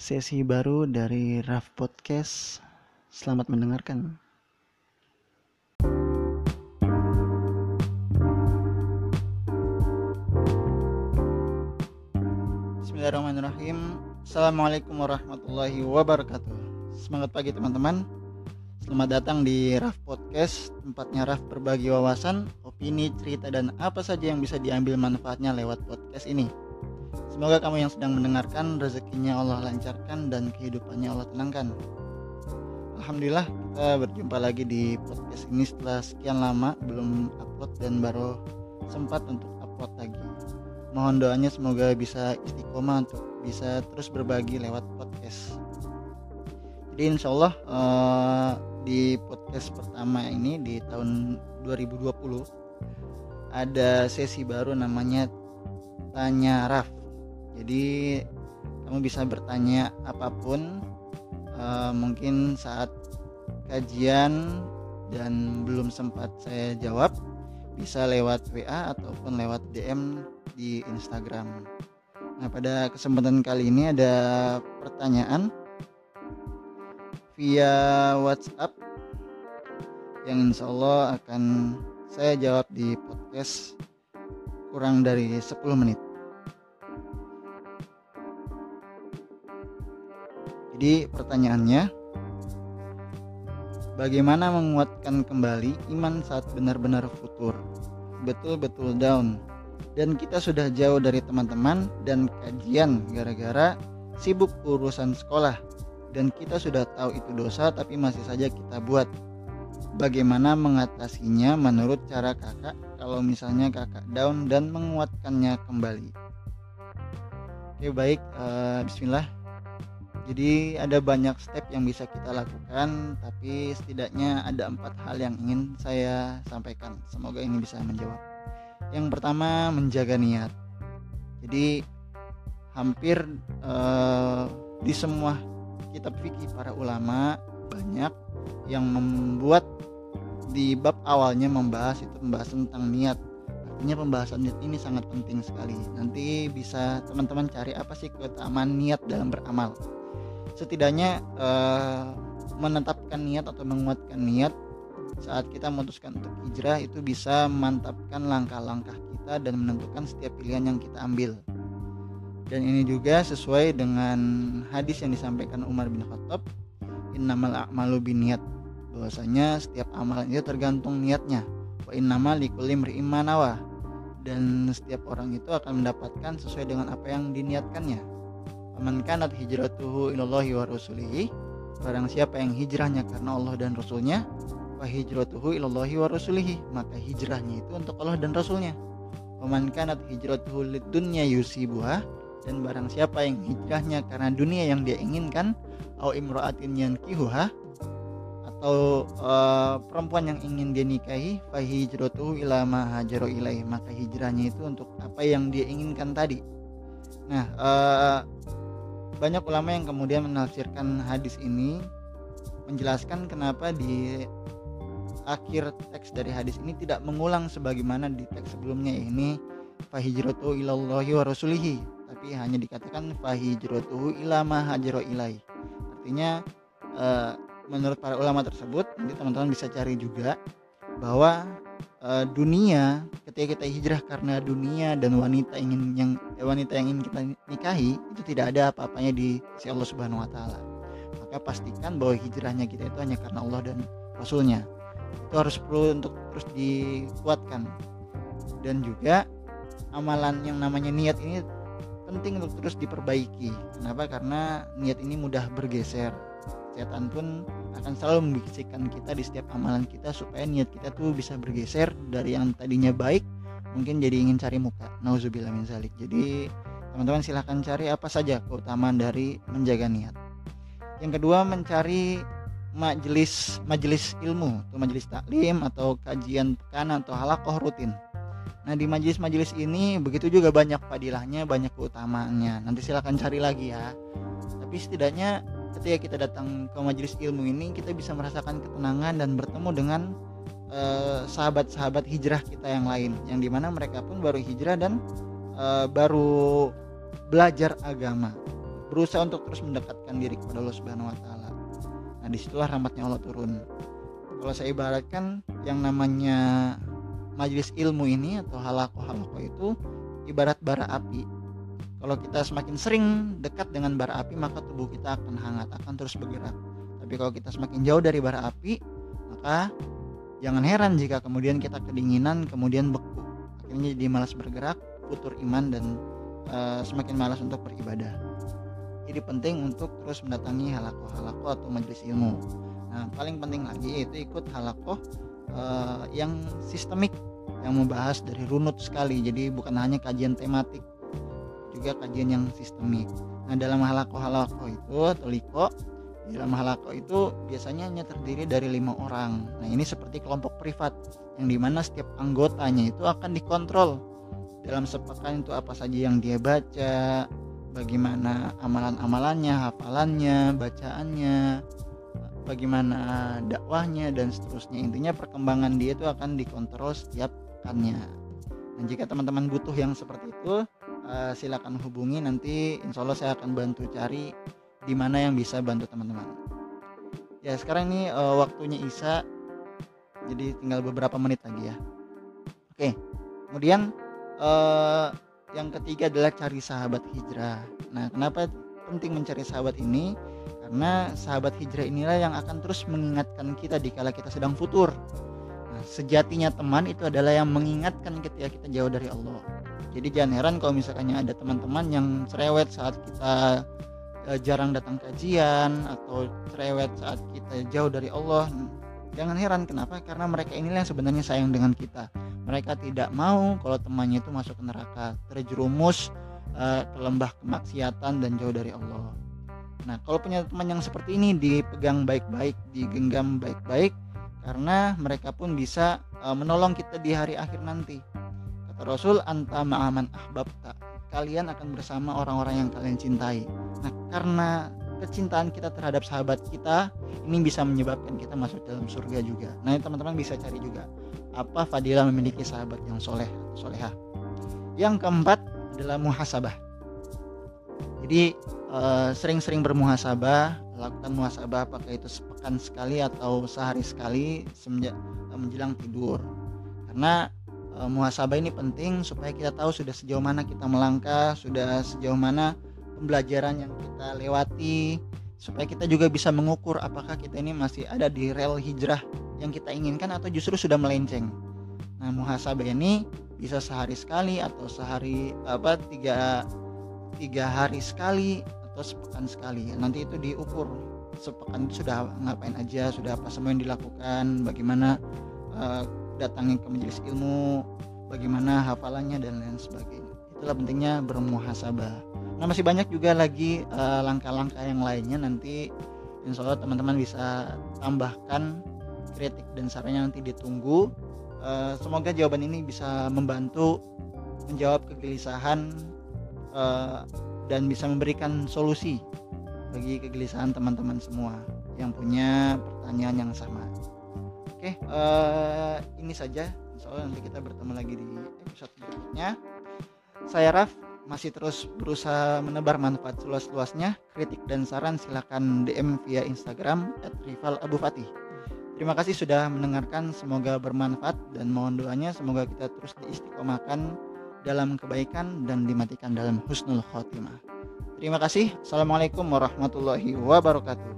sesi baru dari Raf Podcast. Selamat mendengarkan. Bismillahirrahmanirrahim. Assalamualaikum warahmatullahi wabarakatuh. Semangat pagi teman-teman. Selamat datang di Raf Podcast, tempatnya Raf berbagi wawasan, opini, cerita, dan apa saja yang bisa diambil manfaatnya lewat podcast ini. Semoga kamu yang sedang mendengarkan rezekinya Allah lancarkan dan kehidupannya Allah tenangkan. Alhamdulillah kita berjumpa lagi di podcast ini setelah sekian lama belum upload dan baru sempat untuk upload lagi. Mohon doanya semoga bisa istiqomah untuk bisa terus berbagi lewat podcast. Jadi insya Allah uh, di podcast pertama ini di tahun 2020 ada sesi baru namanya Tanya Raf jadi kamu bisa bertanya apa pun uh, mungkin saat kajian dan belum sempat saya jawab bisa lewat WA ataupun lewat DM di Instagram. Nah, pada kesempatan kali ini ada pertanyaan via WhatsApp yang insya Allah akan saya jawab di podcast kurang dari 10 menit. Jadi pertanyaannya Bagaimana menguatkan kembali iman saat benar-benar futur? Betul-betul down. Dan kita sudah jauh dari teman-teman dan kajian gara-gara sibuk urusan sekolah. Dan kita sudah tahu itu dosa tapi masih saja kita buat. Bagaimana mengatasinya menurut cara kakak kalau misalnya kakak down dan menguatkannya kembali? Oke baik, uh, bismillah jadi ada banyak step yang bisa kita lakukan, tapi setidaknya ada empat hal yang ingin saya sampaikan. Semoga ini bisa menjawab. Yang pertama menjaga niat. Jadi hampir uh, di semua kitab fikih para ulama banyak yang membuat di bab awalnya membahas itu membahas tentang niat artinya pembahasan niat ini sangat penting sekali nanti bisa teman-teman cari apa sih keutamaan niat dalam beramal setidaknya uh, menetapkan niat atau menguatkan niat saat kita memutuskan untuk hijrah itu bisa memantapkan langkah-langkah kita dan menentukan setiap pilihan yang kita ambil. Dan ini juga sesuai dengan hadis yang disampaikan Umar bin Khattab innamal a'malu niat bahwasanya setiap amalan itu tergantung niatnya. Wa innamal likulli imri'in dan setiap orang itu akan mendapatkan sesuai dengan apa yang diniatkannya Man kanat hijratuhu ilallahi wa rasulihi. Barang siapa yang hijrahnya karena Allah dan Rasulnya Wa hijratuhu ilallahi wa rasulihi. Maka hijrahnya itu untuk Allah dan Rasulnya. Man kanat hijratuhu lidunya yusibuha. Dan barang siapa yang hijrahnya karena dunia yang dia inginkan Au imra'atin yankihuha. Atau uh, perempuan yang ingin dia nikahi fahijratuhu ila ma hajaru ilaih maka hijrahnya itu untuk apa yang dia inginkan tadi. Nah uh, banyak ulama yang kemudian menafsirkan hadis ini menjelaskan kenapa di akhir teks dari hadis ini tidak mengulang sebagaimana di teks sebelumnya ini fahijratu ilallahi wa rasulihi tapi hanya dikatakan fahijratu ila ma ilai artinya uh, menurut para ulama tersebut nanti teman-teman bisa cari juga bahwa uh, dunia ketika kita hijrah karena dunia dan wanita ingin yang eh, wanita yang ingin kita nikahi itu tidak ada apa-apanya di si Allah Subhanahu wa taala. Maka pastikan bahwa hijrahnya kita itu hanya karena Allah dan Rasulnya. Itu harus perlu untuk terus dikuatkan. Dan juga amalan yang namanya niat ini penting untuk terus diperbaiki. Kenapa? Karena niat ini mudah bergeser. Setan pun akan selalu membisikkan kita di setiap amalan kita supaya niat kita tuh bisa bergeser dari yang tadinya baik mungkin jadi ingin cari muka. Nauzubillah min zalik. Jadi teman-teman silahkan cari apa saja keutamaan dari menjaga niat. Yang kedua mencari majelis majelis ilmu atau majelis taklim atau kajian pekan atau halakoh rutin nah di majelis-majelis ini begitu juga banyak fadilahnya banyak keutamaannya nanti silahkan cari lagi ya tapi setidaknya ketika kita datang ke majelis ilmu ini kita bisa merasakan ketenangan dan bertemu dengan eh, sahabat-sahabat hijrah kita yang lain yang di mana mereka pun baru hijrah dan uh, baru belajar agama berusaha untuk terus mendekatkan diri kepada Allah Subhanahu wa taala. Nah, di situlah rahmatnya Allah turun. Kalau saya ibaratkan yang namanya majelis ilmu ini atau halako-halako itu ibarat bara api. Kalau kita semakin sering dekat dengan bara api, maka tubuh kita akan hangat, akan terus bergerak. Tapi kalau kita semakin jauh dari bara api, maka jangan heran jika kemudian kita kedinginan, kemudian beku. Akhirnya jadi malas bergerak, futur iman dan uh, semakin malas untuk beribadah. Jadi penting untuk terus mendatangi halako-halako atau majelis ilmu. Nah, paling penting lagi itu ikut halako uh, yang sistemik yang membahas dari runut sekali. Jadi bukan hanya kajian tematik, juga kajian yang sistemik. Nah, dalam halako-halako itu atau liko dalam halako itu biasanya hanya terdiri dari lima orang. Nah ini seperti kelompok privat yang di mana setiap anggotanya itu akan dikontrol dalam sepekan itu apa saja yang dia baca, bagaimana amalan-amalannya, hafalannya, bacaannya, bagaimana dakwahnya dan seterusnya. Intinya perkembangan dia itu akan dikontrol setiap pekannya. Dan jika teman-teman butuh yang seperti itu, uh, silakan hubungi nanti insya Allah saya akan bantu cari di mana yang bisa bantu teman-teman. Ya sekarang ini uh, waktunya Isa, jadi tinggal beberapa menit lagi ya. Oke, kemudian uh, yang ketiga adalah cari sahabat hijrah. Nah, kenapa penting mencari sahabat ini? Karena sahabat hijrah inilah yang akan terus mengingatkan kita di kala kita sedang futur. Nah, sejatinya teman itu adalah yang mengingatkan ketika kita jauh dari Allah. Jadi jangan heran kalau misalnya ada teman-teman yang cerewet saat kita e, jarang datang kajian atau cerewet saat kita jauh dari Allah. Jangan heran kenapa? Karena mereka inilah yang sebenarnya sayang dengan kita mereka tidak mau kalau temannya itu masuk ke neraka terjerumus uh, ke lembah kemaksiatan dan jauh dari Allah nah kalau punya teman yang seperti ini dipegang baik-baik digenggam baik-baik karena mereka pun bisa uh, menolong kita di hari akhir nanti. Kata Rasul anta ma'aman ahbabta. Kalian akan bersama orang-orang yang kalian cintai. Nah karena kecintaan kita terhadap sahabat kita ini bisa menyebabkan kita masuk dalam surga juga. Nah, teman-teman bisa cari juga apa fadilah memiliki sahabat yang soleh soleha. Yang keempat adalah muhasabah jadi eh, sering-sering bermuhasabah lakukan muhasabah apakah itu sepekan sekali atau sehari sekali semenjak eh, menjelang tidur karena e, muhasabah ini penting supaya kita tahu sudah sejauh mana kita melangkah sudah sejauh mana pembelajaran yang kita lewati supaya kita juga bisa mengukur apakah kita ini masih ada di rel hijrah yang kita inginkan atau justru sudah melenceng. Nah, muhasabah ini bisa sehari sekali atau sehari apa tiga tiga hari sekali atau sepekan sekali. Nanti itu diukur sepekan sudah ngapain aja, sudah apa semua yang dilakukan, bagaimana uh, datangi ke majelis ilmu, bagaimana hafalannya dan lain sebagainya. Itulah pentingnya bermuhasabah. Nah masih banyak juga lagi eh, langkah-langkah uh, yang lainnya nanti insya Allah teman-teman bisa tambahkan kritik dan sarannya nanti ditunggu. Uh, semoga jawaban ini bisa membantu menjawab kegelisahan uh, dan bisa memberikan solusi bagi kegelisahan teman-teman semua yang punya pertanyaan yang sama. Oke, uh, ini saja. Soalnya nanti kita bertemu lagi di episode berikutnya. Saya Raf masih terus berusaha menebar manfaat seluas-luasnya. Kritik dan saran silakan DM via Instagram @rival_abu_fatih. Terima kasih sudah mendengarkan, semoga bermanfaat dan mohon doanya semoga kita terus diistiqomahkan dalam kebaikan dan dimatikan dalam husnul khotimah. Terima kasih. Assalamualaikum warahmatullahi wabarakatuh.